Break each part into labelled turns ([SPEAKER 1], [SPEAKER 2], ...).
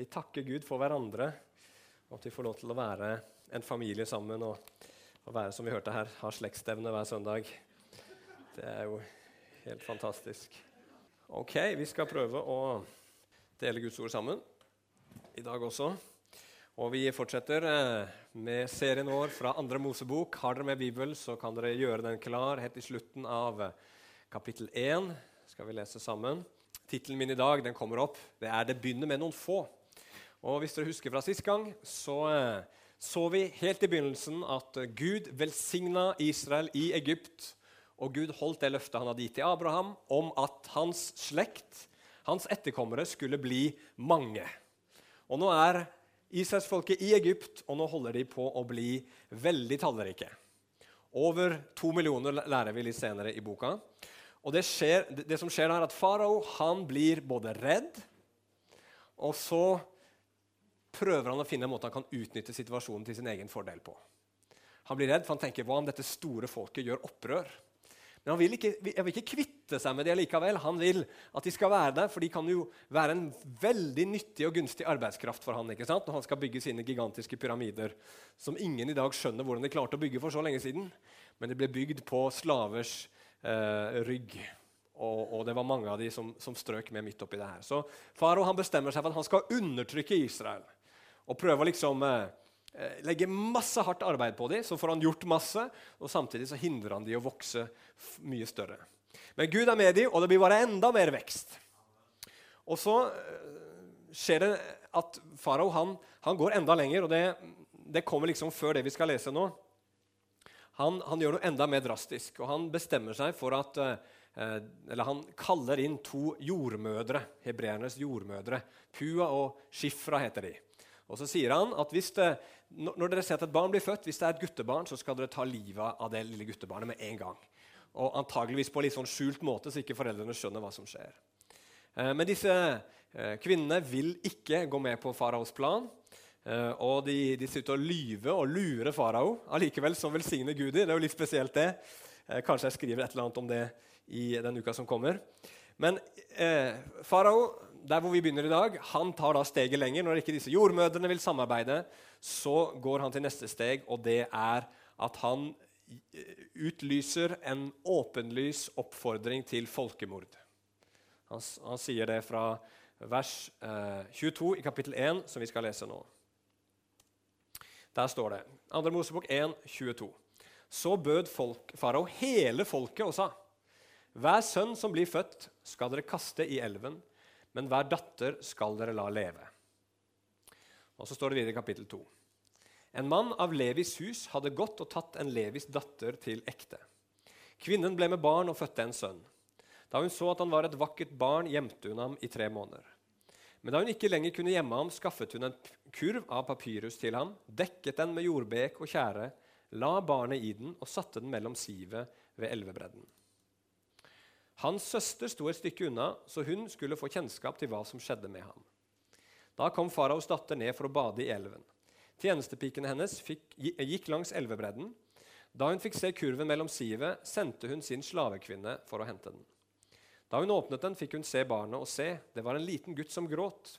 [SPEAKER 1] Vi takker Gud for hverandre, og at vi får lov til å være en familie sammen. Og, og være, som vi hørte her, ha slektsstevne hver søndag. Det er jo helt fantastisk. Ok, vi skal prøve å dele Guds ord sammen i dag også. Og vi fortsetter eh, med serien vår fra andre Mosebok. Har dere med Bibel, så kan dere gjøre den klar helt i slutten av eh, kapittel 1. Skal vi lese sammen. Tittelen min i dag den kommer opp. Det er 'Det begynner med noen få'. Og Hvis dere husker fra sist gang, så eh, så vi helt i begynnelsen at Gud velsigna Israel i Egypt. Og Gud holdt det løftet han hadde gitt til Abraham om at hans slekt, hans etterkommere, skulle bli mange. Og nå er Israelsfolket i Egypt, og nå holder de på å bli veldig tallrike. Over to millioner lærer vi litt senere i boka. Og det, skjer, det som skjer er at farao blir både redd, og så prøver han å finne en måte han kan utnytte situasjonen til sin egen fordel på. Han blir redd, for han tenker hva om dette store folket gjør opprør? Men han vil ikke, jeg vil ikke kvitte seg med det likevel. Han vil at de skal være der, for de kan jo være en veldig nyttig og gunstig arbeidskraft for han, ikke sant? når han skal bygge sine gigantiske pyramider, som ingen i dag skjønner hvordan de klarte å bygge for så lenge siden. Men det ble bygd på slavers eh, rygg. Og, og, det var mange av de som, som strøk med midt oppi det her. Så farao bestemmer seg for at han skal undertrykke Israel og prøver å liksom eh, eh, legge masse hardt arbeid på dem, så får han gjort masse, og samtidig så hindrer han dem å vokse mye større. Men Gud er med dem, og det blir bare enda mer vekst. Og så eh, skjer det at farao han, han, går enda lenger, og det, det, kommer liksom før det vi skal lese nå. Han, han, gjør noe enda mer drastisk, og han bestemmer seg for at eh, eller Han kaller inn to jordmødre, hebreernes jordmødre. Pua og Shifra heter de. Og så sier han at det, når dere ser at et barn blir født, hvis det er et guttebarn, så skal dere ta livet av det lille guttebarnet med en gang. Og antageligvis på en litt sånn skjult måte, så ikke foreldrene skjønner hva som skjer. Eh, men disse eh, kvinnene vil ikke gå med på faraos plan. Eh, og de, de sitter og lyver og lurer farao. Allikevel så velsigner Gud dem. Det er jo litt spesielt, det. Kanskje jeg skriver et eller annet om det i den uka som kommer. Men eh, farao der hvor vi begynner i dag, han tar da steget lenger. Når ikke disse jordmødrene vil samarbeide, så går han til neste steg, og det er at han eh, utlyser en åpenlys oppfordring til folkemord. Han, han sier det fra vers eh, 22 i kapittel 1, som vi skal lese nå. Der står det, 2. Mosebok 1, 22. Så bød folk, farao hele folket og sa:" Hver sønn som blir født, skal dere kaste i elven men hver datter skal dere la leve. Og Så står det videre i kapittel 2. En mann av Levis hus hadde gått og tatt en Levis datter til ekte. Kvinnen ble med barn og fødte en sønn. Da hun så at han var et vakkert barn, gjemte hun ham i tre måneder. Men da hun ikke lenger kunne gjemme ham, skaffet hun en kurv av papyrus til ham, dekket den med jordbek og tjære, la barnet i den og satte den mellom sivet ved elvebredden. Hans søster sto et stykke unna, så hun skulle få kjennskap til hva som skjedde med ham. Da kom faraos datter ned for å bade i elven. Tjenestepikene hennes fikk, gikk langs elvebredden. Da hun fikk se kurven mellom sivet, sendte hun sin slavekvinne for å hente den. Da hun åpnet den, fikk hun se barnet, og se, det var en liten gutt som gråt.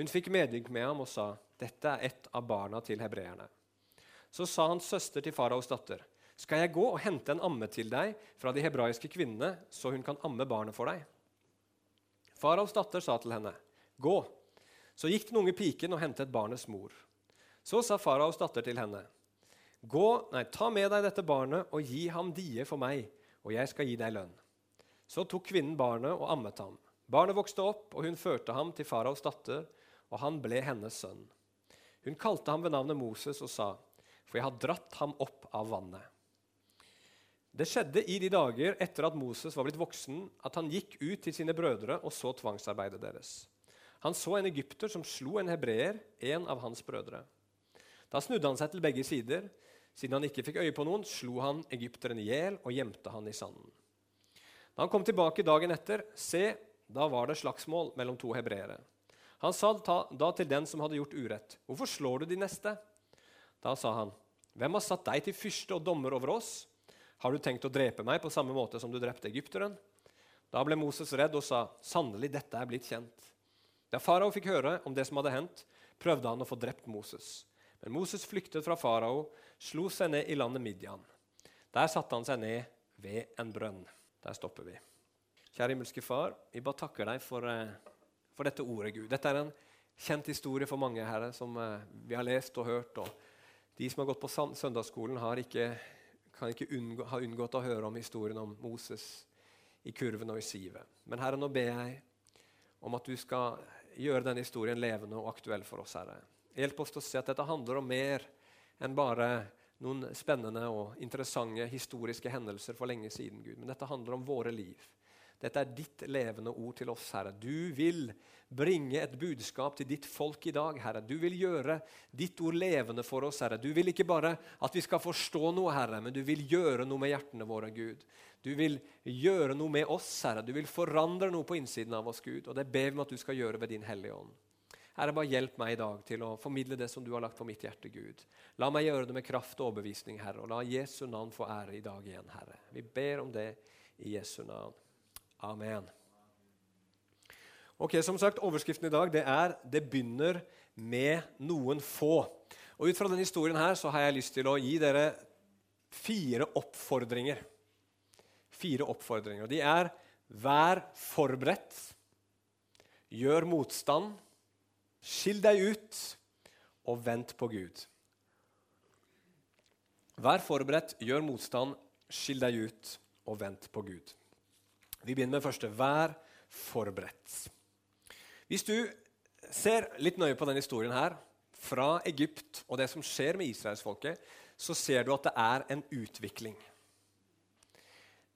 [SPEAKER 1] Hun fikk medynk med ham og sa, 'Dette er et av barna til hebreerne.' Så sa hans søster til faraos datter, skal jeg gå og hente en amme til deg fra de hebraiske kvinnene, så hun kan amme barnet for deg? Faraos datter sa til henne, Gå. Så gikk den unge piken og hentet barnets mor. Så sa faraos datter til henne, Gå, nei, Ta med deg dette barnet og gi ham die for meg, og jeg skal gi deg lønn. Så tok kvinnen barnet og ammet ham. Barnet vokste opp, og hun førte ham til faraos datter, og han ble hennes sønn. Hun kalte ham ved navnet Moses og sa, For jeg har dratt ham opp av vannet. Det skjedde i de dager etter at Moses var blitt voksen, at han gikk ut til sine brødre og så tvangsarbeidet deres. Han så en egypter som slo en hebreer, en av hans brødre. Da snudde han seg til begge sider. Siden han ikke fikk øye på noen, slo han egypteren i hjel og gjemte han i sanden. Da han kom tilbake dagen etter, se, da var det slagsmål mellom to hebreere. Han sa da til den som hadde gjort urett, 'Hvorfor slår du de neste?' Da sa han, 'Hvem har satt deg til fyrste og dommer over oss?' Har du tenkt å drepe meg på samme måte som du drepte egypteren? Da ble Moses redd og sa, sannelig, dette er blitt kjent. Da farao fikk høre om det som hadde hendt, prøvde han å få drept Moses. Men Moses flyktet fra farao, slo seg ned i landet Midian. Der satte han seg ned ved en brønn. Der stopper vi. Kjære himmelske Far, vi bare takker deg for, eh, for, dette ordet, Gud. Dette er en kjent historie for mange, Herre, som eh, vi har lest og hørt. og De som har gått på søndagsskolen, har ikke, kan ikke unngå, ha unngått å høre om historien om Moses i kurven og i sivet. Men Herre, nå ber jeg om at du skal gjøre denne historien levende og aktuell for oss, Herre. Hjelp oss til å se at dette handler om mer enn bare noen spennende og interessante historiske hendelser for lenge siden. Gud. Men dette handler om våre liv. Dette er ditt levende ord til oss, Herre. Du vil bringe et budskap til ditt folk i dag, Herre. Du vil gjøre ditt ord levende for oss, Herre. Du vil ikke bare at vi skal forstå noe, Herre, men du vil gjøre noe med hjertene våre, Gud. Du vil gjøre noe med oss, Herre. Du vil forandre noe på innsiden av oss, Gud. Og det ber vi om at du skal gjøre ved din Hellige Ånd. Herre, bare hjelp meg i dag til å formidle det som du har lagt på mitt hjerte, Gud. La meg gjøre det med kraft og overbevisning, Herre, og la Jesu navn få ære i dag igjen, Herre. Vi ber om det i Jesu navn. Amen. Ok, Som sagt, Overskriften i dag det er 'Det begynner med noen få'. Og Ut fra denne historien her så har jeg lyst til å gi dere fire oppfordringer. Fire oppfordringer. De er 'vær forberedt', 'gjør motstand', Skill deg ut, og vent på Gud. Vær forberedt, gjør motstand, skill deg ut, og vent på Gud. Vi begynner med første. Vær forberedt. Hvis du ser litt nøye på denne historien her, fra Egypt og det som skjer med israelsfolket, så ser du at det er en utvikling.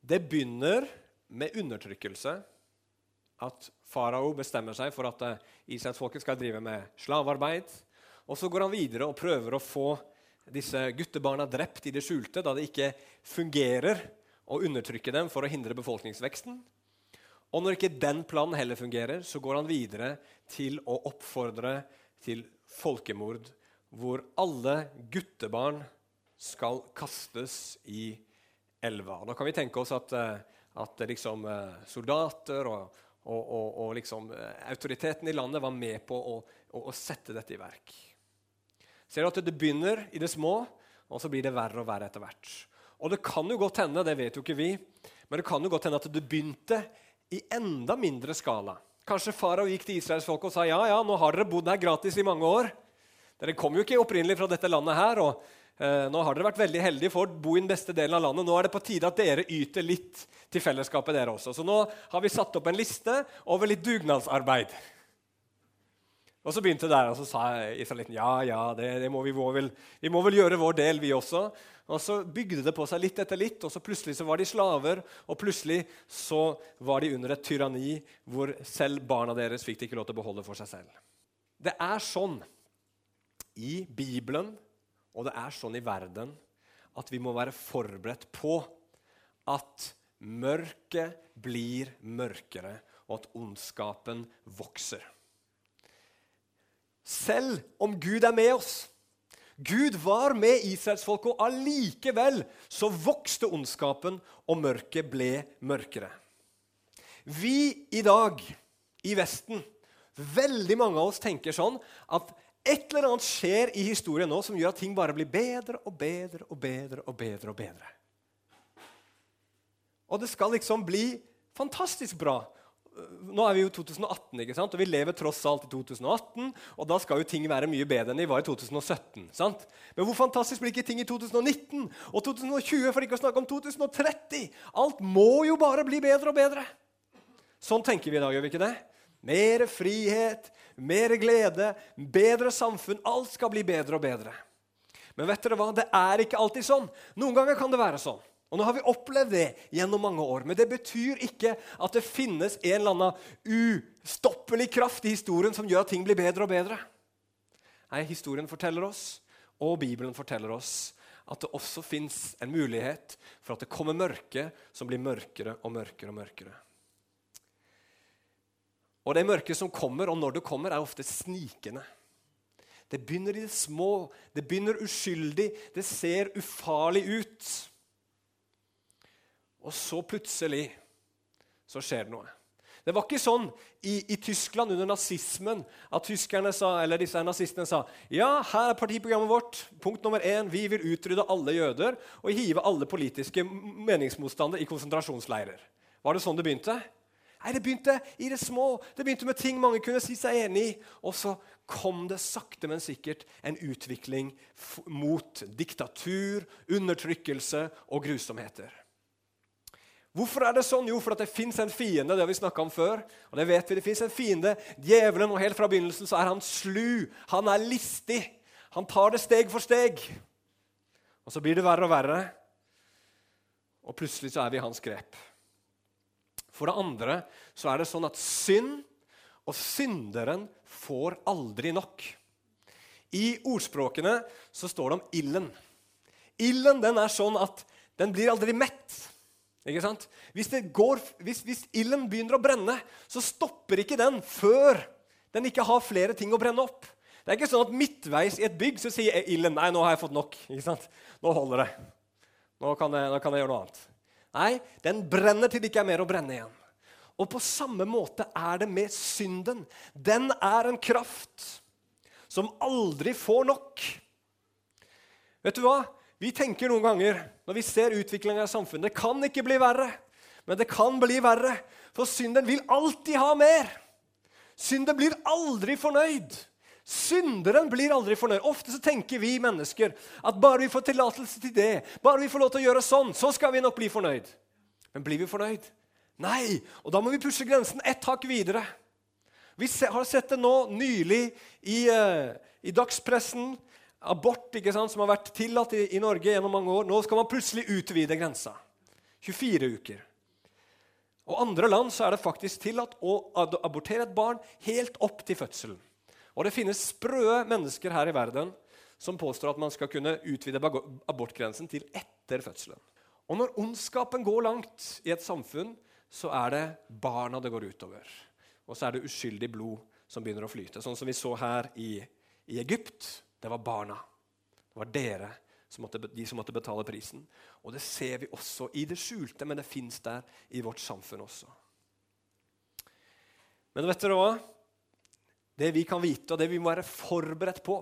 [SPEAKER 1] Det begynner med undertrykkelse, at farao bestemmer seg for at eh, Israelsfolket skal drive med slavearbeid. Og Så går han videre og prøver å få disse guttebarna drept i det skjulte, da det ikke fungerer å undertrykke dem for å hindre befolkningsveksten. Og når ikke den planen heller fungerer, så går han videre til å oppfordre til folkemord, hvor alle guttebarn skal kastes i elva. Og da kan vi tenke oss at, eh, at liksom, eh, soldater og, og, og, og liksom, eh, autoriteten i landet var med på å, å, sette dette i verk. Ser du at det begynner i det små, og så blir det verre og verre etter hvert. Og det kan jo godt hende, det vet jo ikke vi, men det kan jo godt hende at det begynte i enda mindre skala. Kanskje farao gikk til Israels folk og sa ja, ja, nå har dere bodd her gratis i mange år. Dere kom jo ikke opprinnelig fra dette landet her. og Eh, nå har dere vært veldig heldige for å bo i den beste delen av landet. Nå er det på tide at dere yter litt til fellesskapet, dere også. Så nå har vi satt opp en liste over litt dugnadsarbeid. Og så begynte det der, og så sa israelitten ja, ja, det, det må vi, må vel, vi må vel gjøre vår del, vi også. Og så bygde det på seg litt etter litt, og så plutselig så var de slaver. Og plutselig så var de under et tyranni hvor selv barna deres fikk de ikke lov til å beholde for seg selv. Det er sånn i Bibelen og det er sånn i verden at vi må være forberedt på at mørket blir mørkere, og at ondskapen vokser. Selv om Gud er med oss Gud var med israelsfolket, og allikevel så vokste ondskapen, og mørket ble mørkere. Vi i dag i Vesten, veldig mange av oss tenker sånn at et eller annet skjer i historien nå som gjør at ting bare blir bedre og bedre og bedre. Og bedre og bedre. Og det skal liksom bli fantastisk bra. Nå er vi jo 2018, ikke sant? og vi lever tross alt i 2018. Og da skal jo ting være mye bedre enn de var i 2017. sant? Men hvor fantastisk blir ikke ting i 2019 og 2020, for ikke å snakke om 2030? Alt må jo bare bli bedre og bedre. Sånn tenker vi i dag, gjør vi ikke det? Mer frihet, mer glede, bedre samfunn. Alt skal bli bedre og bedre. Men vet dere hva? det er ikke alltid sånn. Noen ganger kan det være sånn. Og Nå har vi opplevd det gjennom mange år, men det betyr ikke at det finnes en eller annen ustoppelig kraft i historien som gjør at ting blir bedre og bedre. Nei, historien forteller oss, og Bibelen forteller oss, at det også fins en mulighet for at det kommer mørke som blir mørkere og mørkere og mørkere. Og det mørket som kommer, og når det kommer, er ofte snikende. Det begynner i det små, det begynner uskyldig, det ser ufarlig ut. Og så plutselig så skjer det noe. Det var ikke sånn i, i, Tyskland under nazismen at tyskerne sa, eller disse nazistene sa ja, her er partiprogrammet vårt. Punkt nummer én vi vil utrydde alle jøder og hive alle politiske meningsmotstandere i konsentrasjonsleirer. Var det sånn det begynte? Nei, Det begynte i det små. Det begynte med ting mange kunne si seg enig i. Og så kom det sakte, men sikkert en utvikling mot diktatur, undertrykkelse og grusomheter. Hvorfor er det sånn? Jo, for det fins en fiende. det har vi om før, og det vet vi, det finnes en fiende. Djevelen, og helt fra begynnelsen så er han slu. Han er listig. Han tar det steg for steg. Og så blir det verre og verre, og plutselig så er vi i hans grep. For det andre så er det sånn at synd og synderen får aldri nok. I ordspråkene så står det om ilden. Ilden den er sånn at den blir aldri mett. Ikke sant? Hvis, går, hvis, hvis ilden begynner å brenne, så stopper ikke den før den ikke har flere ting å brenne opp. Det er ikke sånn at midtveis i et bygg så sier ilden nei, nå har jeg fått nok. Ikke sant? Nå holder det. Nå kan jeg, nå kan jeg gjøre noe annet. Nei, den brenner til det ikke er mer å brenne igjen. Og på samme måte er det med synden. Den er en kraft som aldri får nok. Vet du hva? Vi tenker noen ganger når vi ser utviklinga i samfunnet Det kan ikke bli verre, men det kan bli verre. For synden vil alltid ha mer. Synden blir aldri fornøyd. Synderen blir aldri fornøyd. Ofte så tenker vi mennesker at bare vi får tillatelse til det, bare vi får lov til å gjøre sånn, så skal vi nok bli fornøyd. Men blir vi fornøyd? Nei. Og da må vi pushe grensen ett hakk videre. Vi har sett det nå nylig i, uh, i dagspressen abort ikke sant, som har vært tillatt i, i, Norge gjennom mange år. Nå skal man plutselig utvide grensa. 24 uker. Og andre land så er det faktisk tillatt å abortere et barn helt opp til fødselen. Og det finnes sprø mennesker her i verden som påstår at man skal kunne utvide abortgrensen til etter fødselen. Og når ondskapen går langt i et samfunn, så er det barna det går utover. Og så er det uskyldig blod som begynner å flyte. Sånn som vi så her i, i Egypt det var barna. Det var dere, som måtte, de som måtte betale prisen. Og det ser vi også i det skjulte, men det fins der i vårt samfunn også. Men vet dere hva? Det vi kan vite, og det vi må være forberedt på,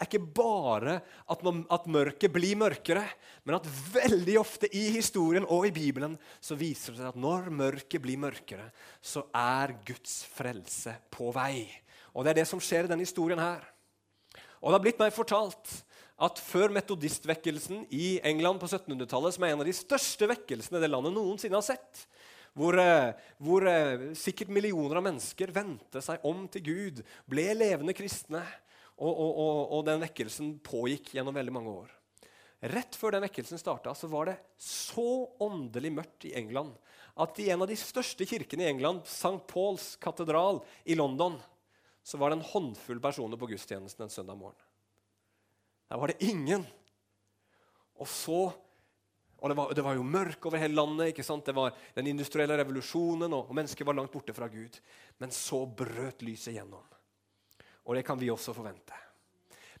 [SPEAKER 1] er ikke bare at, man, at, mørket blir mørkere, men at veldig ofte i historien og i Bibelen så viser det seg at når mørket blir mørkere, så er Guds frelse på vei. Og det er det som skjer i denne historien her. Og det har blitt meg fortalt at før metodistvekkelsen i England på 1700-tallet, som er en av de største vekkelsene det landet noensinne har sett, hvor, eh, hvor eh, sikkert millioner av mennesker vendte seg om til Gud, ble levende kristne, og, og, og, og den vekkelsen pågikk gjennom veldig mange år. Rett før den vekkelsen starta, var det så åndelig mørkt i England at i en av de største kirkene i England, St. Pauls katedral i London, så var det en håndfull personer på gudstjenesten en søndag morgen. Der var det ingen. Og så og det var, det var, jo mørkt over hele landet. ikke sant? Det var den industrielle revolusjonen, og, og mennesket var langt borte fra Gud. Men så brøt lyset gjennom. Og det kan vi også forvente.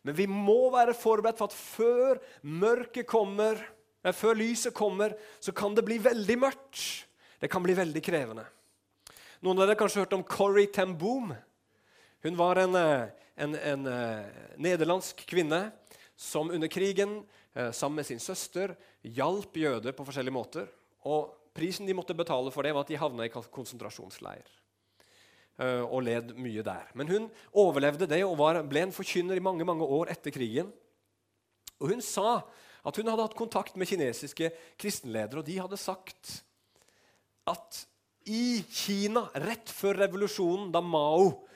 [SPEAKER 1] Men vi må være forberedt for at før mørket kommer, nei, før lyset kommer, så kan det bli veldig mørkt. Det kan bli veldig krevende. Noen av dere har kanskje hørt om Corrie ten Boom. Hun var en, eh, en, en, eh, nederlandsk kvinne som under krigen eh, sammen med sin søster hjalp jøder på forskjellige måter. Og Prisen de måtte betale for det, var at de havna i konsentrasjonsleir. Og led mye der. Men hun overlevde det og var, ble en forkynner i mange mange år etter krigen. Og Hun sa at hun hadde hatt kontakt med kinesiske kristenledere, og de hadde sagt at i Kina, rett før revolusjonen, da Mao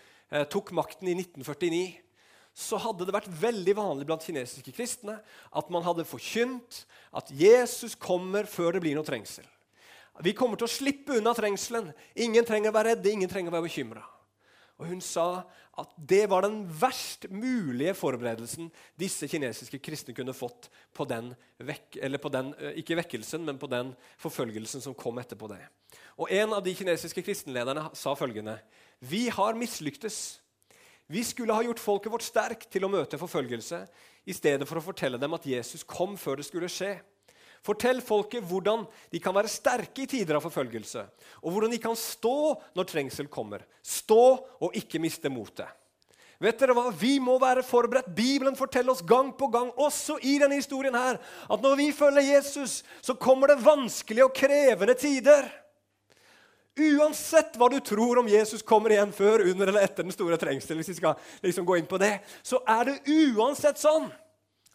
[SPEAKER 1] tok makten i 1949, så hadde det vært veldig vanlig blant kinesiske kristne at man hadde forkynt at Jesus kommer før det blir noe trengsel. Vi kommer til å slippe unna trengselen. Ingen trenger å være redde, ingen trenger å være bekymra. Og hun sa at det var den verst mulige forberedelsen disse kinesiske kristne kunne fått på den, vek på den eh, ikke vekkelsen, men på den forfølgelsen som kom etterpå det. Og En av de kinesiske kristenlederne sa følgende vi har mislyktes. Vi skulle ha gjort folket vårt sterkt til å møte forfølgelse i stedet for å fortelle dem at Jesus kom før det skulle skje. Fortell folket hvordan de kan være sterke i tider av forfølgelse, og hvordan de kan stå når trengsel kommer. Stå og ikke miste motet. Vet dere hva? Vi må være forberedt. Bibelen forteller oss gang på gang, også i denne historien her, at når vi følger Jesus, så kommer det vanskelige og krevende tider. Uansett hva du tror om Jesus kommer igjen før, under eller etter den store trengsel, hvis vi skal liksom gå inn på det, så er det uansett sånn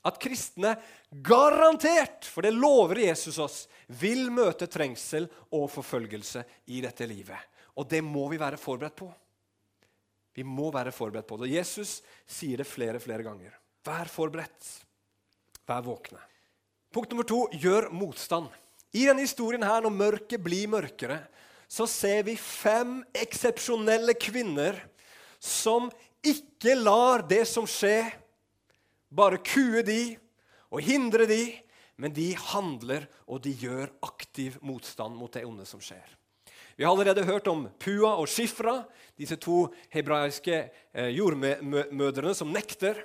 [SPEAKER 1] at kristne garantert, for det lover Jesus oss, vil møte trengsel og forfølgelse i dette livet. Og det må vi være forberedt på. Vi må være forberedt på det. Jesus sier det flere flere ganger. Vær forberedt. Vær våkne. Punkt nummer to gjør motstand. I denne historien her, når mørket blir mørkere, så ser vi fem eksepsjonelle kvinner som ikke lar det som skjer, bare kue de og hindre de, men de handler og de gjør aktiv motstand mot det onde som skjer. Vi har allerede hørt om Pua og Shifra, disse to hebraiske eh, jordmødrene som nekter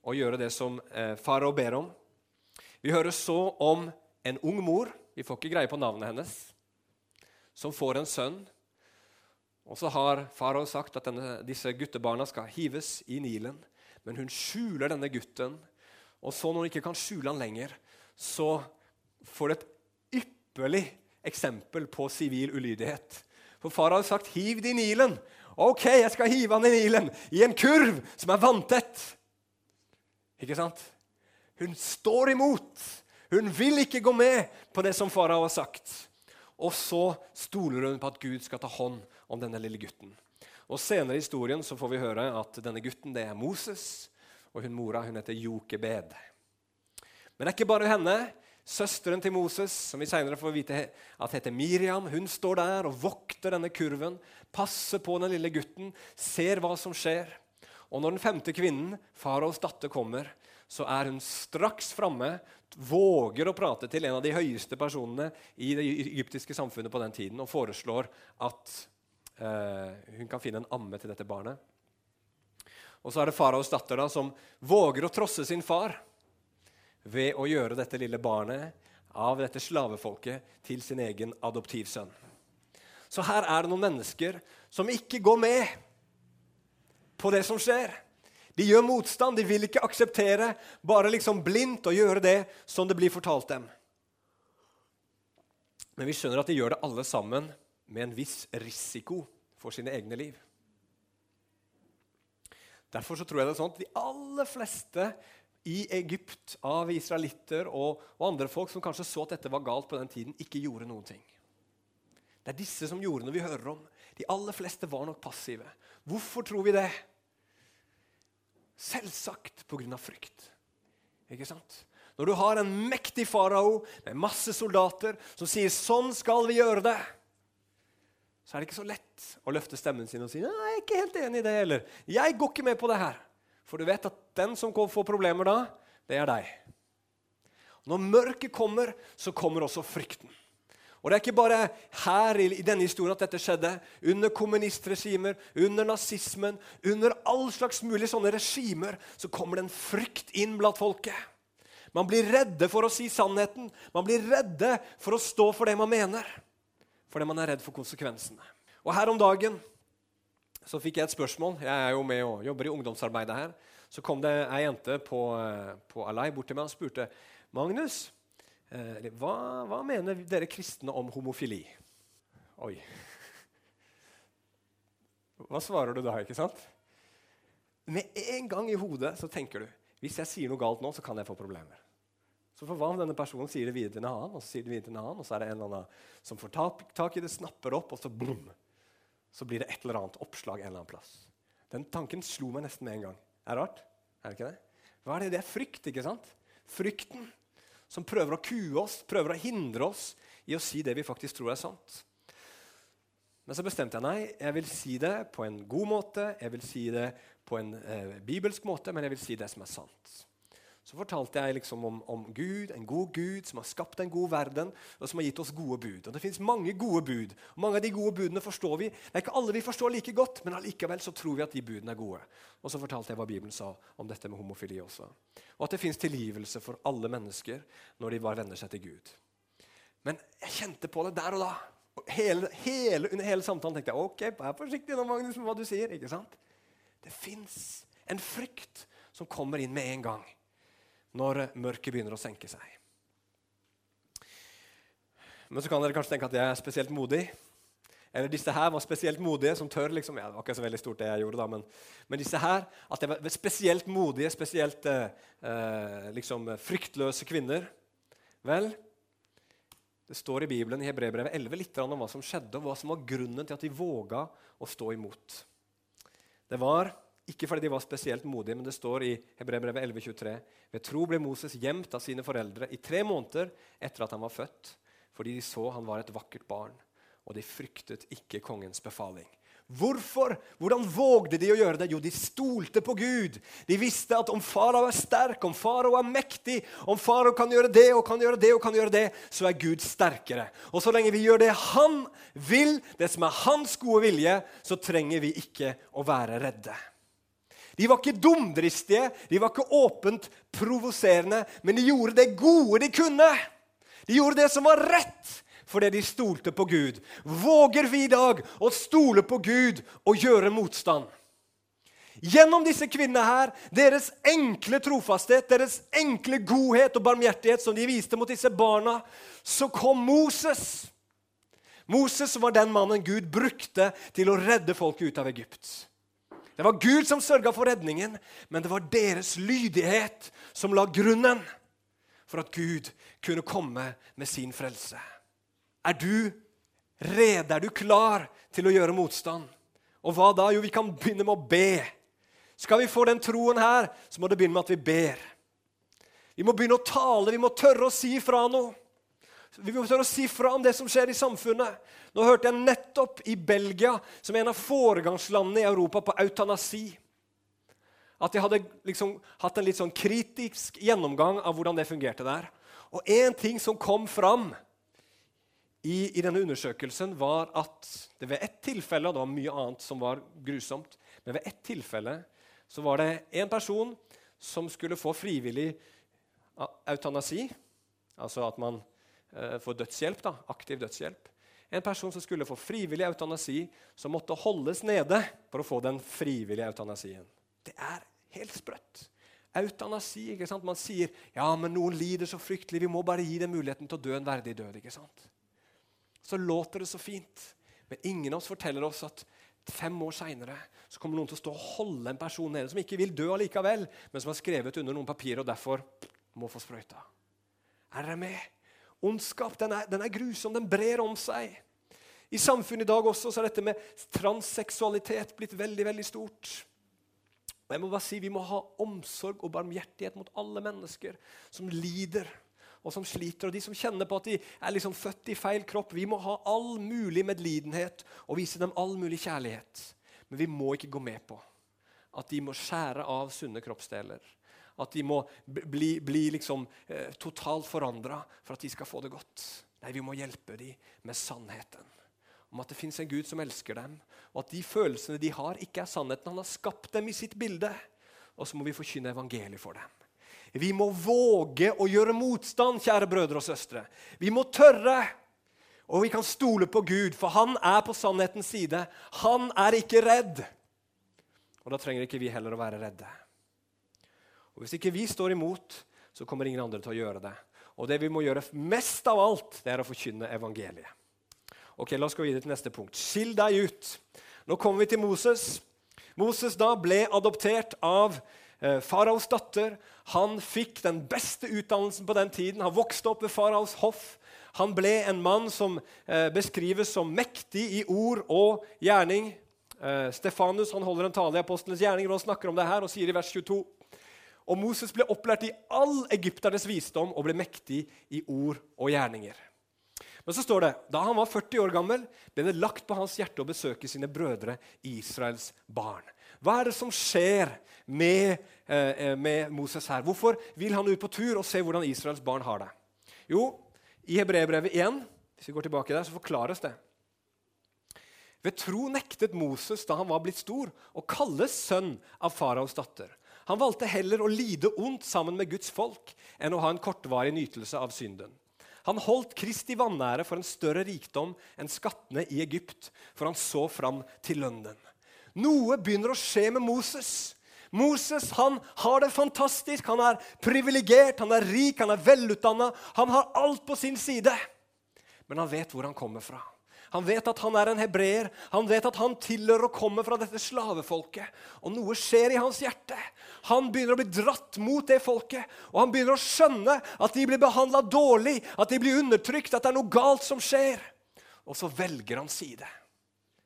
[SPEAKER 1] å gjøre det som eh, farao ber om. Vi hører så om en ung mor, vi får ikke greie på navnet hennes, som får en sønn. Og så har farao sagt at denne, disse guttebarna skal hives i Nilen. Men hun skjuler denne gutten, og så når hun ikke kan skjule han lenger, så får det et ypperlig eksempel på sivil ulydighet. For far hadde sagt 'hiv det i Nilen'. Ok, jeg skal hive han i Nilen, i en kurv som er vanntett. Ikke sant? Hun står imot. Hun vil ikke gå med på det som farao har sagt. Og så stoler hun på at Gud skal ta hånd om denne lille gutten. Og Senere i historien så får vi høre at denne gutten det er Moses, og hun mora hun heter Jokebed. Men det er ikke bare henne. Søsteren til Moses, som vi senere får vite at heter Miriam, hun står der og vokter denne kurven, passer på den lille gutten, ser hva som skjer. Og når den femte kvinnen, faraos datter, kommer, så er hun straks framme, våger å prate til en av de høyeste personene i det egyptiske samfunnet på den tiden og foreslår at eh, hun kan finne en amme til dette barnet. Og så er det faraos datter da, som våger å trosse sin far ved å gjøre dette lille barnet av dette slavefolket til sin egen adoptivsønn. Så her er det noen mennesker som ikke går med på det som skjer. De gjør motstand, de vil ikke akseptere, bare liksom blindt å gjøre det som det blir fortalt dem. Men vi skjønner at de gjør det alle sammen med en viss risiko for sine egne liv. Derfor så tror jeg det er sånn at de aller fleste i Egypt av israelitter og, og, andre folk som kanskje så at dette var galt på den tiden, ikke gjorde noen ting. Det er disse som gjorde når vi hører om. De aller fleste var nok passive. Hvorfor tror vi det? Selvsagt pga. frykt. Ikke sant? Når du har en mektig farao med masse soldater som sier 'sånn skal vi gjøre det', så er det ikke så lett å løfte stemmen sin og si 'nei, jeg er ikke helt enig i det', heller'. 'jeg går ikke med på det her'. For du vet at den som får problemer da, det er deg. Når mørket kommer, så kommer også frykten. Og Det er ikke bare her i denne historien at dette skjedde. Under kommunistregimer, under nazismen, under all slags mulige sånne regimer så kommer det en frykt inn blant folket. Man blir redde for å si sannheten. Man blir redde for å stå for det man mener. Fordi man er redd for konsekvensene. Og Her om dagen så fikk jeg et spørsmål. Jeg er jo med og jobber i ungdomsarbeidet her. Så kom det ei jente på, eh, på Alai bort til meg og spurte Magnus, hva, hva, mener dere kristne om homofili? Oi. Hva svarer du da, ikke sant? Med en gang i hodet så tenker du hvis jeg sier noe galt nå, så kan jeg få problemer. Så for hva om denne personen sier det videre til en annen, og så sier det videre til en annen, og så er det en eller annen som får tak, tak i det, snapper opp, og så blum, så blir det et eller annet oppslag en eller annen plass. Den tanken slo meg nesten med en gang. Er det rart? Er det ikke det? Hva er det? Det er frykt, ikke sant? Frykten som prøver å kue oss, prøver å hindre oss i å si det vi faktisk tror er sant. Men så bestemte jeg nei, jeg vil si det på en god måte, jeg vil si det på en eh, bibelsk måte, men jeg vil si det som er sant. Så fortalte jeg liksom om, om, Gud, en god Gud som har skapt en god verden, og som har gitt oss gode bud. Og Det fins mange gode bud. Mange av de gode budene forstår vi. Det er ikke alle vi forstår like godt, men allikevel så tror vi at de budene er gode. Og så fortalte jeg hva Bibelen sa om dette med homofili også. Og at det fins tilgivelse for alle mennesker når de bare venner seg til Gud. Men jeg kjente på det der og da. Og hele, hele, under hele samtalen tenkte jeg ok, vær forsiktig nå, Magnus, med hva du sier. ikke sant? Det fins en frykt som kommer inn med en gang når mørket begynner å senke seg. Men så kan dere kanskje tenke at jeg er spesielt modig. Eller disse her var spesielt modige, som tør liksom, ja, Det var ikke så veldig stort, det jeg gjorde, da, men, men disse her, at de var spesielt modige, spesielt eh, eh, liksom fryktløse kvinner. Vel, det står i Bibelen i Hebrebrevet 11 litt om hva som skjedde, og hva som var grunnen til at de våga å stå imot. Det var ikke fordi de var spesielt modige, men det står i Hebrevet 11,23.: Ved tro ble Moses gjemt av sine foreldre i tre måneder etter at han var født, fordi de så han var et vakkert barn, og de fryktet ikke kongens befaling. Hvorfor? Hvordan vågde de å gjøre det? Jo, de stolte på Gud. De visste at om farao er sterk, om farao er mektig, om farao kan gjøre det og kan gjøre det, og kan gjøre det, så er Gud sterkere. Og så lenge vi gjør det han vil, det som er hans gode vilje, så trenger vi ikke å være redde. De var ikke dumdristige, de var ikke åpent provoserende, men de gjorde det gode de kunne. De gjorde det som var rett, fordi de stolte på Gud. Våger vi i dag å stole på Gud og gjøre motstand? Gjennom disse kvinnene her, deres enkle trofasthet, deres enkle godhet og barmhjertighet som de viste mot disse barna, så kom Moses. Moses var den mannen Gud brukte til å redde folket ut av Egypt. Det var Gud som sørga for redningen, men det var deres lydighet som la grunnen for at Gud kunne komme med sin frelse. Er du rede? Er du klar til å gjøre motstand? Og hva da? Jo, vi kan begynne med å be. Skal vi få den troen her, så må det begynne med at vi ber. Vi må begynne å tale, vi må tørre å si fra noe. Vi må tørre å si fra om det som skjer i samfunnet. Nå hørte jeg nettopp i Belgia, som er en av foregangslandene i Europa på eutanasi, at de hadde liksom hatt en litt sånn kritisk gjennomgang av hvordan det fungerte der. Og én ting som kom fram i, i, denne undersøkelsen, var at det ved ett tilfelle og Det var mye annet som var grusomt, men ved ett tilfelle så var det en person som skulle få frivillig eutanasi, altså at man eh, får dødshjelp, da, aktiv dødshjelp. En person som skulle få frivillig eutanasi, som måtte holdes nede for å få den frivillige eutanasien. Det er helt sprøtt. Eutanasi. ikke sant? Man sier ja, men noen lider så fryktelig, vi må bare gi dem muligheten til å dø en verdig død. ikke sant? Så låter det så fint, men ingen av oss forteller oss at fem år seinere kommer noen til å stå og holde en person nede som ikke vil dø allikevel, men som har skrevet under noen papirer og derfor må få sprøyta. Er dere med? Ondskap den er, den er, grusom, den brer om seg. I samfunnet i dag også så er dette med transseksualitet blitt veldig veldig stort. Og jeg må bare si Vi må ha omsorg og barmhjertighet mot alle mennesker som lider og som sliter, og de som kjenner på at de er liksom født i feil kropp. Vi må ha all mulig medlidenhet og vise dem all mulig kjærlighet. Men vi må ikke gå med på at de må skjære av sunne kroppsdeler at de må bli, bli liksom, eh, totalt forandra for at de skal få det godt. Nei, vi må hjelpe dem med sannheten. Om at det fins en Gud som elsker dem, og at de følelsene de har, ikke er sannheten. Han har skapt dem i sitt bilde. Og så må vi forkynne evangeliet for dem. Vi må våge å gjøre motstand, kjære brødre og søstre. Vi må tørre. Og vi kan stole på Gud, for han er på sannhetens side. Han er ikke redd. Og da trenger ikke vi heller å være redde. Og Hvis ikke vi står imot, så kommer ingen andre til å gjøre det. Og det vi må gjøre mest av alt, det er å forkynne evangeliet. Ok, La oss gå videre til neste punkt. Skill deg ut. Nå kommer vi til Moses. Moses da ble adoptert av eh, faraos datter. Han fikk den beste utdannelsen på den tiden. Han vokste opp ved faraos hoff. Han ble en mann som eh, beskrives som mektig i ord og gjerning. Eh, Stefanus han holder en tale i Apostlenes gjerninger og han snakker om det her og sier i vers 22 og Moses ble opplært i all egypternes visdom og ble mektig i ord og gjerninger. Men så står det, da han var 40 år gammel, ble det lagt på hans hjerte å besøke sine brødre Israels barn. Hva er det som skjer med, eh, med Moses her? Hvorfor vil han ut på tur og se hvordan Israels barn har det? Jo, i Hebreerbrevet 1 hvis vi går tilbake der, så forklares det. Ved tro nektet Moses da han var blitt stor, å kalles sønn av faraos datter. Han valgte heller å lide ondt sammen med Guds folk enn å ha en kortvarig nytelse av synden. Han holdt Kristi vanære for en større rikdom enn skattene i Egypt, for han så fram til lønnen. Noe begynner å skje med Moses. Moses han har det fantastisk. Han er privilegert, han er rik, han er velutdanna. Han har alt på sin side. Men han vet hvor han kommer fra. Han vet at han er en hebreer. Han vet at han tilhører å komme fra dette slavefolket. Og noe skjer i hans hjerte. Han begynner å bli dratt mot det folket. Og han begynner å skjønne at de blir behandla dårlig, at de blir undertrykt, at det er noe galt som skjer. Og så velger han side.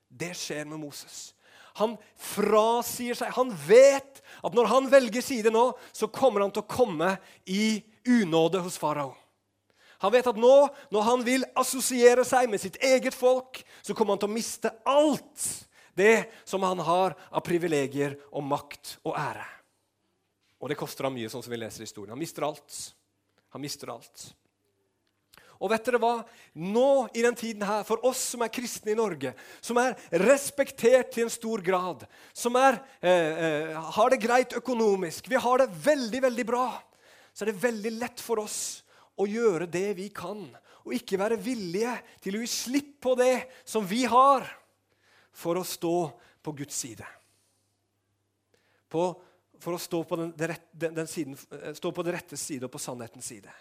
[SPEAKER 1] Det skjer med Moses. Han frasier seg. Han vet at når han velger side nå, så kommer han til å komme i unåde hos farao. Han vet at nå, når han vil assosiere seg med sitt eget folk, så kommer han til å miste alt det som han har av privilegier og makt og ære. Og det koster ham mye, sånn som vi leser historien. Han mister alt. Han mister alt. Og vet dere hva? Nå i den tiden her, for oss som er kristne i Norge, som er respektert til en stor grad, som er, eh, eh, har det greit økonomisk, vi har det veldig, veldig bra, så er det veldig lett for oss å gjøre det vi kan, og ikke være villige til å gi slipp på det som vi har, for å stå på Guds side. På, for å stå på den, den, den siden, eh, stå på det rette side og på sannhetens side.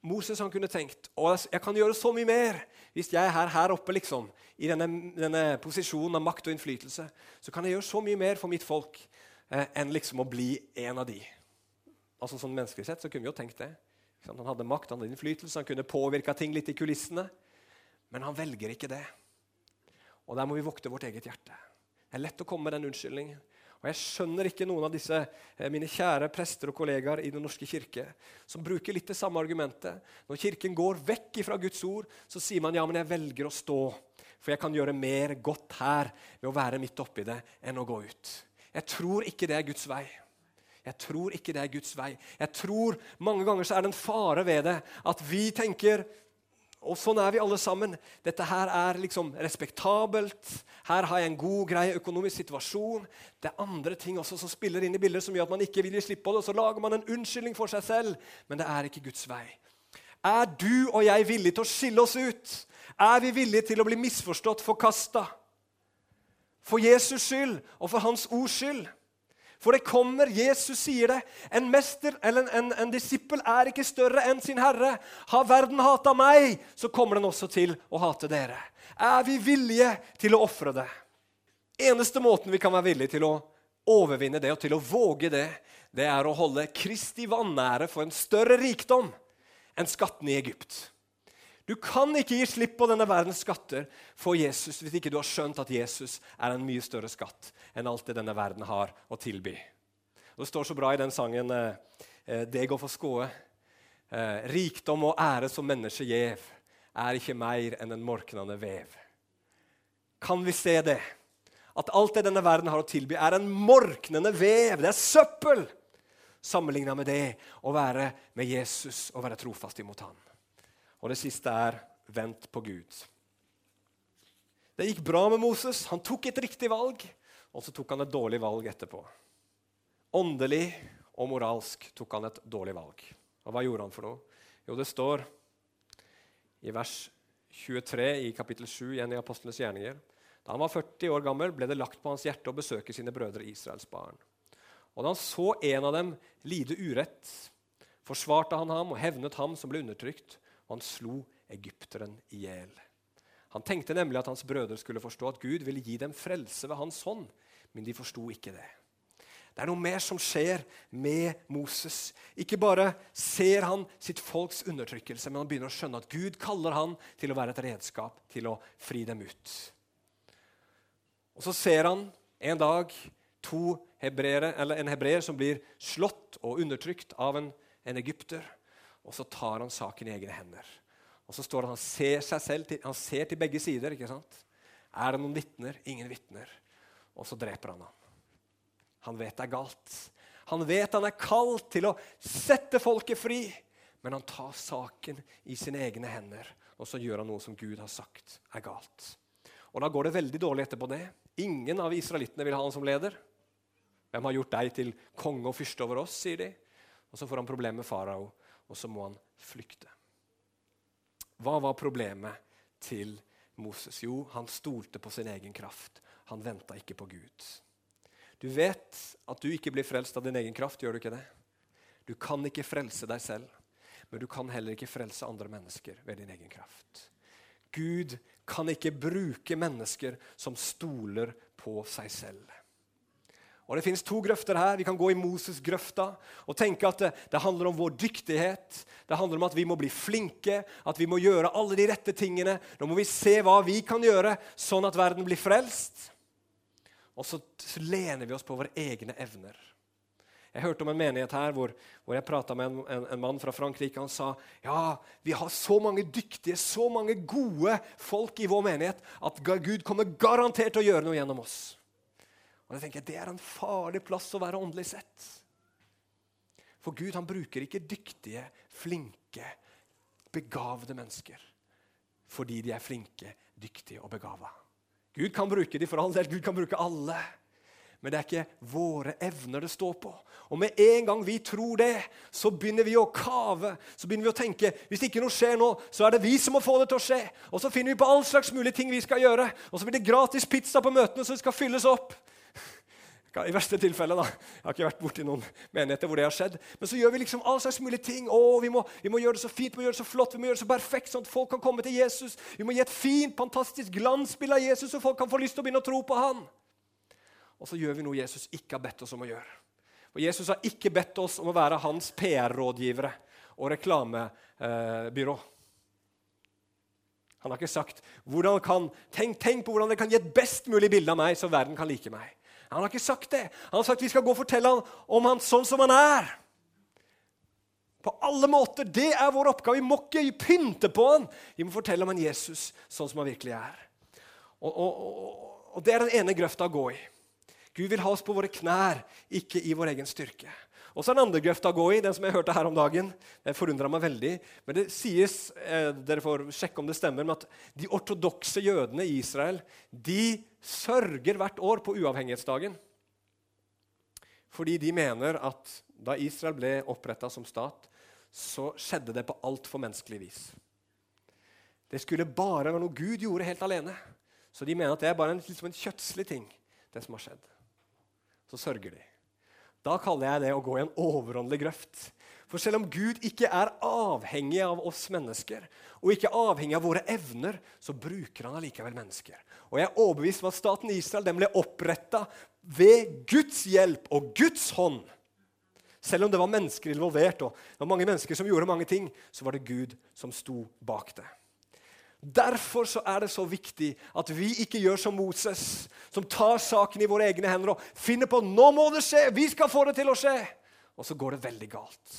[SPEAKER 1] Moses han kunne tenkt å, jeg kan gjøre så mye mer hvis jeg er her, her oppe liksom, i denne, denne, posisjonen av makt og innflytelse. Så kan jeg gjøre så mye mer for mitt folk eh, enn liksom å bli en av de. Altså Sånn menneskelig sett så kunne vi jo tenkt det. Han hadde makt, han hadde innflytelse, han kunne påvirke ting litt i kulissene. Men han velger ikke det. Og der må vi vokte vårt eget hjerte. Det er lett å komme med den unnskyldningen. Og Jeg skjønner ikke noen av disse eh, mine kjære prester og kollegaer i Den norske kirke som bruker litt det samme argumentet. Når Kirken går vekk fra Guds ord, så sier man ja, men jeg velger å stå. For jeg kan gjøre mer godt her ved å være midt oppi det enn å gå ut. Jeg tror ikke det er Guds vei. Jeg tror ikke det er Guds vei. Jeg tror Mange ganger så er det en fare ved det at vi tenker og sånn er vi alle sammen. Dette her er liksom respektabelt. Her har jeg en god, grei økonomisk situasjon. Det er andre ting også som spiller inn i bildet som gjør at man ikke vil gi slipp på det. og Så lager man en unnskyldning for seg selv, men det er ikke Guds vei. Er du og jeg villige til å skille oss ut? Er vi villige til å bli misforstått, forkasta? For Jesus skyld og for Hans ords skyld? For det kommer, Jesus sier det, en mester eller en, en, en disippel er ikke større enn sin herre. Har verden hata meg, så kommer den også til å hate dere. Er vi villige til å ofre det? Eneste måten vi kan være villige til å overvinne det og til å våge det, det er å holde Kristi vanære for en større rikdom enn skattene i Egypt. Du kan ikke gi slipp på denne verdens skatter for Jesus hvis ikke du har skjønt at Jesus er en mye større skatt enn alt det denne verden har å tilby. Og det står så bra i den sangen eh, eh, 'Det går for skåe'. Eh, rikdom og ære som mennesket gjev er ikke mer enn en morknende vev. Kan vi se det? At alt det denne verden har å tilby, er en morknende vev. Det er søppel! Sammenligna med det å være med Jesus og være trofast imot ham. Og det siste er vent på Gud. Det gikk bra med Moses. Han tok et riktig valg, og så tok han et dårlig valg etterpå. Åndelig og moralsk tok han et dårlig valg. Og hva gjorde han for noe? Jo, det står i vers 23 i kapittel 7 igjen i Apostlenes gjerninger. Da han var 40 år gammel, ble det lagt på hans hjerte å besøke sine brødre Israels barn. Og da han så en av dem lide urett, forsvarte han ham og hevnet ham som ble undertrykt, han slo egypteren i hjel. Han tenkte nemlig at hans brødre skulle forstå at Gud ville gi dem frelse ved hans hånd, men de forsto ikke det. Det er noe mer som skjer med Moses. Ikke bare ser han sitt folks undertrykkelse, men han begynner å skjønne at Gud kaller han til å være et redskap til å fri dem ut. Og Så ser han en dag to hebreere, eller en hebreer som blir slått og undertrykt av en, en egypter og så tar han saken i egne hender. Og så står han, han ser seg selv til, han ser til begge sider. ikke sant? Er det noen vitner? Ingen vitner. Og så dreper han ham. Han vet det er galt. Han vet han er kalt til å sette folket fri. Men han tar saken i sine egne hender, og så gjør han noe som Gud har sagt er galt. Og Da går det veldig dårlig etterpå det. Ingen av israelittene vil ha han som leder. Hvem har gjort deg til konge og fyrste over oss, sier de. Og Så får han problemer med farao, og så må han flykte. Hva var problemet til Moses? Jo, han stolte på sin egen kraft. Han venta ikke på Gud. Du vet at du ikke blir frelst av din egen kraft, gjør du ikke det? Du kan ikke frelse deg selv, men du kan heller ikke frelse andre mennesker ved din egen kraft. Gud kan ikke bruke mennesker som stoler på seg selv. Og Det finnes to grøfter her. Vi kan gå i Moses-grøfta og tenke at det, det, handler om vår dyktighet. Det handler om at vi må bli flinke, at vi må gjøre alle de rette tingene. Nå må vi se hva vi kan gjøre, sånn at verden blir frelst. Og så lener vi oss på våre egne evner. Jeg hørte om en menighet her hvor, hvor jeg prata med en, en, en, mann fra Frankrike. Han sa ja, vi har så mange dyktige, så mange gode folk i vår menighet at Gud kommer garantert til å gjøre noe gjennom oss. Og jeg tenker, Det er en farlig plass å være åndelig sett. For Gud han bruker ikke dyktige, flinke, begavede mennesker fordi de er flinke, dyktige og begava. Gud kan bruke dem for all del. Gud kan bruke alle. Men det er ikke våre evner det står på. Og med en gang vi tror det, så begynner vi å kave. Så begynner vi å tenke hvis ikke noe skjer nå, så er det vi som må få det til å skje. Og så finner vi på all slags mulige ting vi skal gjøre. Og så blir det gratis pizza på møtene, så det skal fylles opp. I verste tilfelle, da. Jeg har ikke vært borti noen menigheter hvor det har skjedd. Men så gjør vi liksom all slags mulige ting. Å, vi må, vi må, gjøre det så fint, vi må gjøre det så flott, vi må gjøre det så perfekt, sånn at folk kan komme til Jesus. Vi må gi et fint, fantastisk glansbilde av Jesus, så folk kan få lyst til å begynne å tro på han. Og så gjør vi noe Jesus ikke har bedt oss om å gjøre. For Jesus har ikke bedt oss om å være hans PR-rådgivere og reklamebyrå. Han har ikke sagt kan, tenk, tenk på hvordan det kan gi et best mulig bilde av meg, så verden kan like meg. Han har ikke sagt det. Han har sagt vi skal gå og fortelle ham om han sånn som han er. På alle måter. Det er vår oppgave. Vi må ikke pynte på han. Vi må fortelle om han Jesus sånn som han virkelig er. Og, og, og, og Det er den ene grøfta å gå i. Gud vil ha oss på våre knær, ikke i vår egen styrke. Og så er den andre grøfta å gå i, den som jeg hørte her om dagen. Det forundra meg veldig. Men det sies, eh, dere får sjekke om det stemmer, men at de ortodokse jødene i Israel de sørger hvert år på uavhengighetsdagen. Fordi de mener at da Israel ble oppretta som stat, så skjedde det på altfor menneskelig vis. Det skulle bare være noe Gud gjorde helt alene. Så de mener at det er bare en, liksom en kjøttslig ting, det som har skjedd. Så sørger de. Da kaller jeg det å gå i en overåndelig grøft. For selv om Gud ikke er avhengig av oss mennesker, og ikke avhengig av våre evner, så bruker han allikevel mennesker. Og jeg er overbevist om at staten Israel den ble oppretta ved Guds hjelp og Guds hånd. Selv om det var mennesker involvert, og det var mange mennesker som gjorde mange ting, så var det Gud som sto bak det. Derfor så er det så viktig at vi ikke gjør som Moses, som tar saken i våre egne hender og finner på nå må det skje, vi skal få det til å skje. Og så går det veldig galt.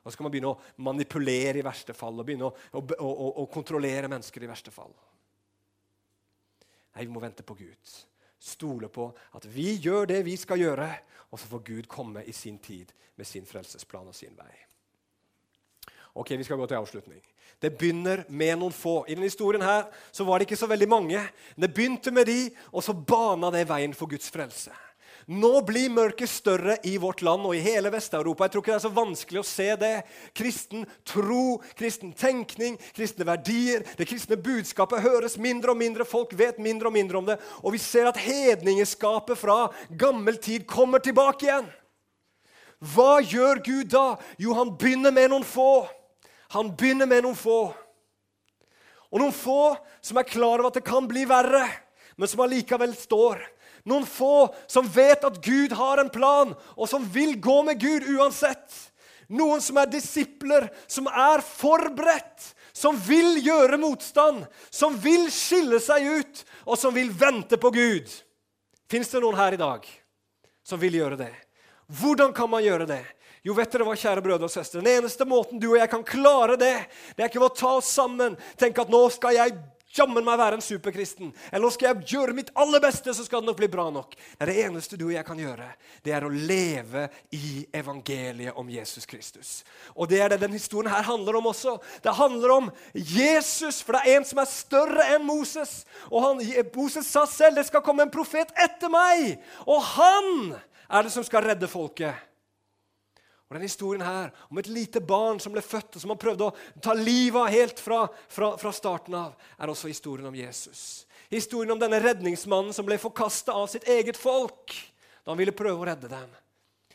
[SPEAKER 1] Og så skal man begynne å manipulere i verste fall og begynne å, å, å, å kontrollere mennesker i verste fall. Nei, vi må vente på Gud. Stole på at vi gjør det vi skal gjøre, og så får Gud komme i sin tid med sin frelsesplan og sin vei. Ok, Vi skal gå til avslutning. Det begynner med noen få. I denne historien her så var det ikke så veldig mange. Det begynte med de, og så bana det veien for Guds frelse. Nå blir mørket større i vårt land og i hele Vest-Europa. Jeg tror ikke det er så vanskelig å se det. Kristen tro, kristen tenkning, kristne verdier, det kristne budskapet høres mindre og mindre. Folk vet mindre og mindre om det. Og vi ser at hedningeskapet fra gammel tid kommer tilbake igjen. Hva gjør Gud da? Jo, han begynner med noen få. Han begynner med noen få. Og noen få som er klar over at det kan bli verre, men som allikevel står. Noen få som vet at Gud har en plan, og som vil gå med Gud uansett. Noen som er disipler, som er forberedt, som vil gjøre motstand, som vil skille seg ut, og som vil vente på Gud. Fins det noen her i dag som vil gjøre det? Hvordan kan man gjøre det? Jo, vet dere hva, kjære brødre og søstre? Den eneste måten du og jeg kan klare det, det er ikke ved å ta oss sammen, tenke at nå skal jeg jammen meg være en superkristen. Eller nå skal jeg gjøre mitt aller beste, så skal det nok bli bra nok. Nei, det eneste du og jeg kan gjøre, det er å leve i evangeliet om Jesus Kristus. Og det er det denne historien her handler om også. Det handler om Jesus, for det er en som er større enn Moses. Og han, Moses sa selv det skal komme en profet etter meg, og han er det som skal redde folket. Og denne historien her om et lite barn som ble født, og som han prøvde å ta livet av helt fra, fra, fra, starten av, er også historien om Jesus. Historien om denne redningsmannen som ble forkasta av sitt eget folk da han ville prøve å redde dem.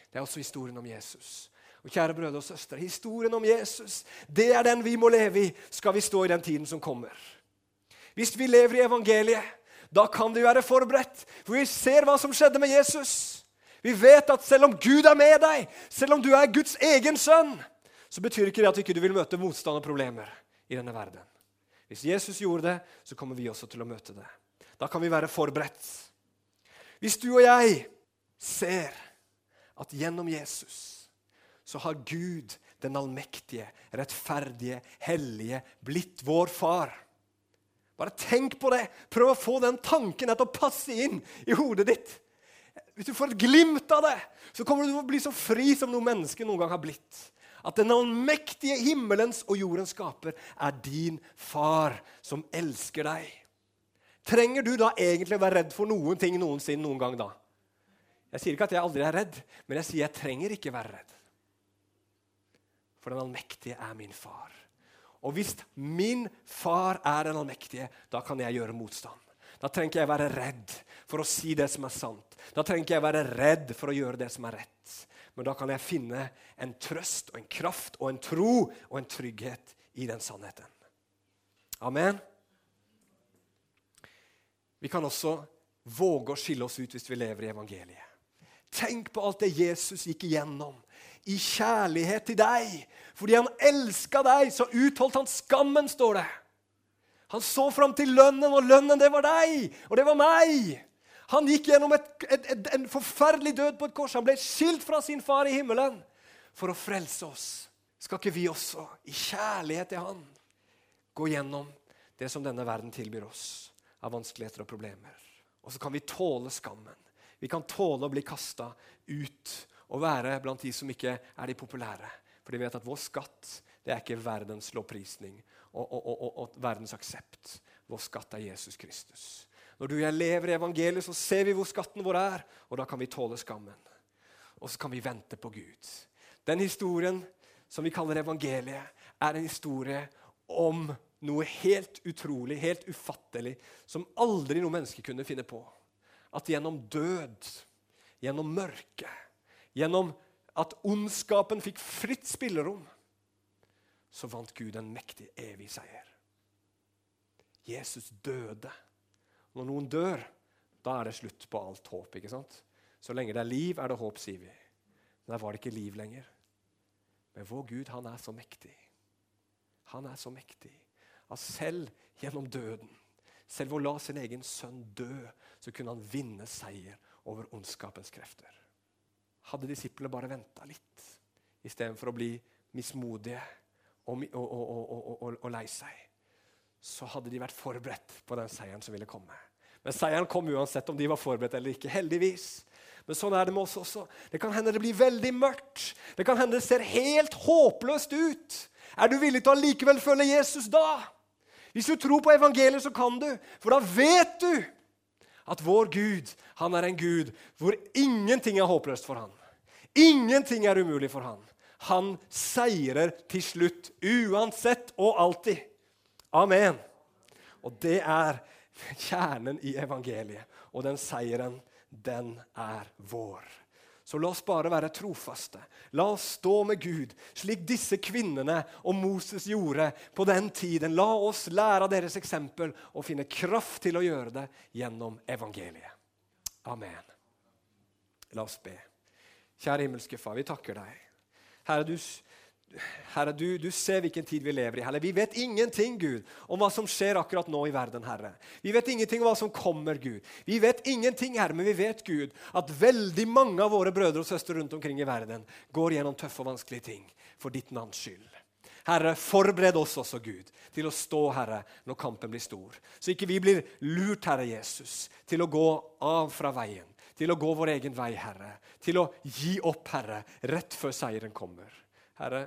[SPEAKER 1] Det er også historien om Jesus. Og kjære brødre og søstre, historien om Jesus det er den vi må leve i skal vi stå i den tiden som kommer. Hvis vi lever i evangeliet, da kan vi være forberedt, for vi ser hva som skjedde med Jesus. Vi vet at selv om Gud er med deg, selv om du er Guds egen sønn, så betyr ikke det at du ikke vil møte motstand og problemer i denne verden. Hvis Jesus gjorde det, så kommer vi også til å møte det. Da kan vi være forberedt. Hvis du og jeg ser at gjennom Jesus så har Gud, den allmektige, rettferdige, hellige, blitt vår far. Bare tenk på det. Prøv å få den tanken til å passe inn i hodet ditt. Hvis du får et glimt av det, så kommer du til å bli så fri som noe menneske noen gang har blitt. At den allmektige himmelens og jordens skaper er din far som elsker deg. Trenger du da egentlig å være redd for noen ting noensinne noen gang da? Jeg sier ikke at jeg aldri er redd, men jeg sier jeg trenger ikke være redd. For den allmektige er min far. Og hvis min far er den allmektige, da kan jeg gjøre motstand. Da trenger ikke jeg være redd for å si det som er sant. Da trenger ikke jeg være redd for å gjøre det som er rett. Men da kan jeg finne en trøst og en kraft og en tro og en trygghet i den sannheten. Amen. Vi kan også våge å skille oss ut hvis vi lever i evangeliet. Tenk på alt det Jesus gikk igjennom i kjærlighet til deg. Fordi han elska deg, så utholdt han skammen, står det. Han så fram til lønnen, og lønnen, det var deg, og det var meg. Han gikk gjennom et, et, et, en forferdelig død på et kors. Han ble skilt fra sin far i himmelen for å frelse oss. Skal ikke vi også, i kjærlighet til Han, gå gjennom det som denne verden tilbyr oss av vanskeligheter og problemer? Og så kan vi tåle skammen. Vi kan tåle å bli kasta ut og være blant de som ikke er de populære. For de vet at vår skatt det er ikke verdens lovprisning og, og, og, og verdens aksept. Vår skatt er Jesus Kristus. Når du og jeg lever i evangeliet, så ser vi hvor skatten vår er, og da kan vi tåle skammen. Og så kan vi vente på Gud. Den historien som vi kaller evangeliet, er en historie om noe helt utrolig, helt ufattelig, som aldri noe menneske kunne finne på. At gjennom død, gjennom mørke, gjennom at ondskapen fikk fritt spillerom, så vant Gud en mektig, evig seier. Jesus døde når noen dør, da er det slutt på alt håp. ikke sant? Så lenge det er liv, er det håp, sier vi. Men der var det ikke liv lenger. Men vår Gud, han er så mektig. Han er så mektig at selv gjennom døden, selv ved å la sin egen sønn dø, så kunne han vinne seier over ondskapens krefter. Hadde disiplene bare venta litt, istedenfor å bli mismodige og, og, og, og lei seg, så hadde de vært forberedt på den seieren som ville komme. Men seieren kom uansett om de var forberedt eller ikke. heldigvis. Men sånn er det med oss også. Det kan hende det blir veldig mørkt. Det kan hende det ser helt håpløst ut. Er du villig til å likevel følge Jesus da? Hvis du tror på evangeliet, så kan du. For da vet du at vår Gud han er en Gud hvor ingenting er håpløst for han. Ingenting er umulig for han. Han seirer til slutt, uansett og alltid. Amen. Og det er kjernen i evangeliet. Og den seieren, den er vår. Så la oss bare være trofaste. La oss stå med Gud, slik disse kvinnene og Moses gjorde på den tiden. La oss lære av deres eksempel og finne kraft til å gjøre det gjennom evangeliet. Amen. La oss be. Kjære himmelske Far, vi takker deg. Herre, du Herre, du, du, ser hvilken tid vi lever i. Herre. Vi vet ingenting Gud, om hva som skjer akkurat nå i verden. Herre. Vi vet ingenting om hva som kommer, Gud. Vi vet ingenting, Herre, men vi vet Gud, at veldig mange av våre brødre og søstre rundt omkring i verden går gjennom tøffe og vanskelige ting for ditt navns skyld. Herre, forbered oss også, Gud, til å stå, Herre, når kampen blir stor. Så ikke vi blir lurt, Herre Jesus, til å gå av fra veien, til å gå vår egen vei, Herre. Til å gi opp, Herre, rett før seieren kommer. Herre,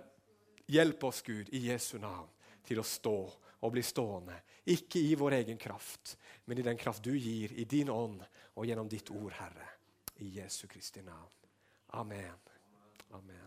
[SPEAKER 1] hjelp oss, Gud, i Jesu navn, til å stå og bli stående. Ikke i vår egen kraft, men i den kraft du gir, i din ånd og gjennom ditt ord, Herre. I Jesu Kristi navn. Amen. Amen.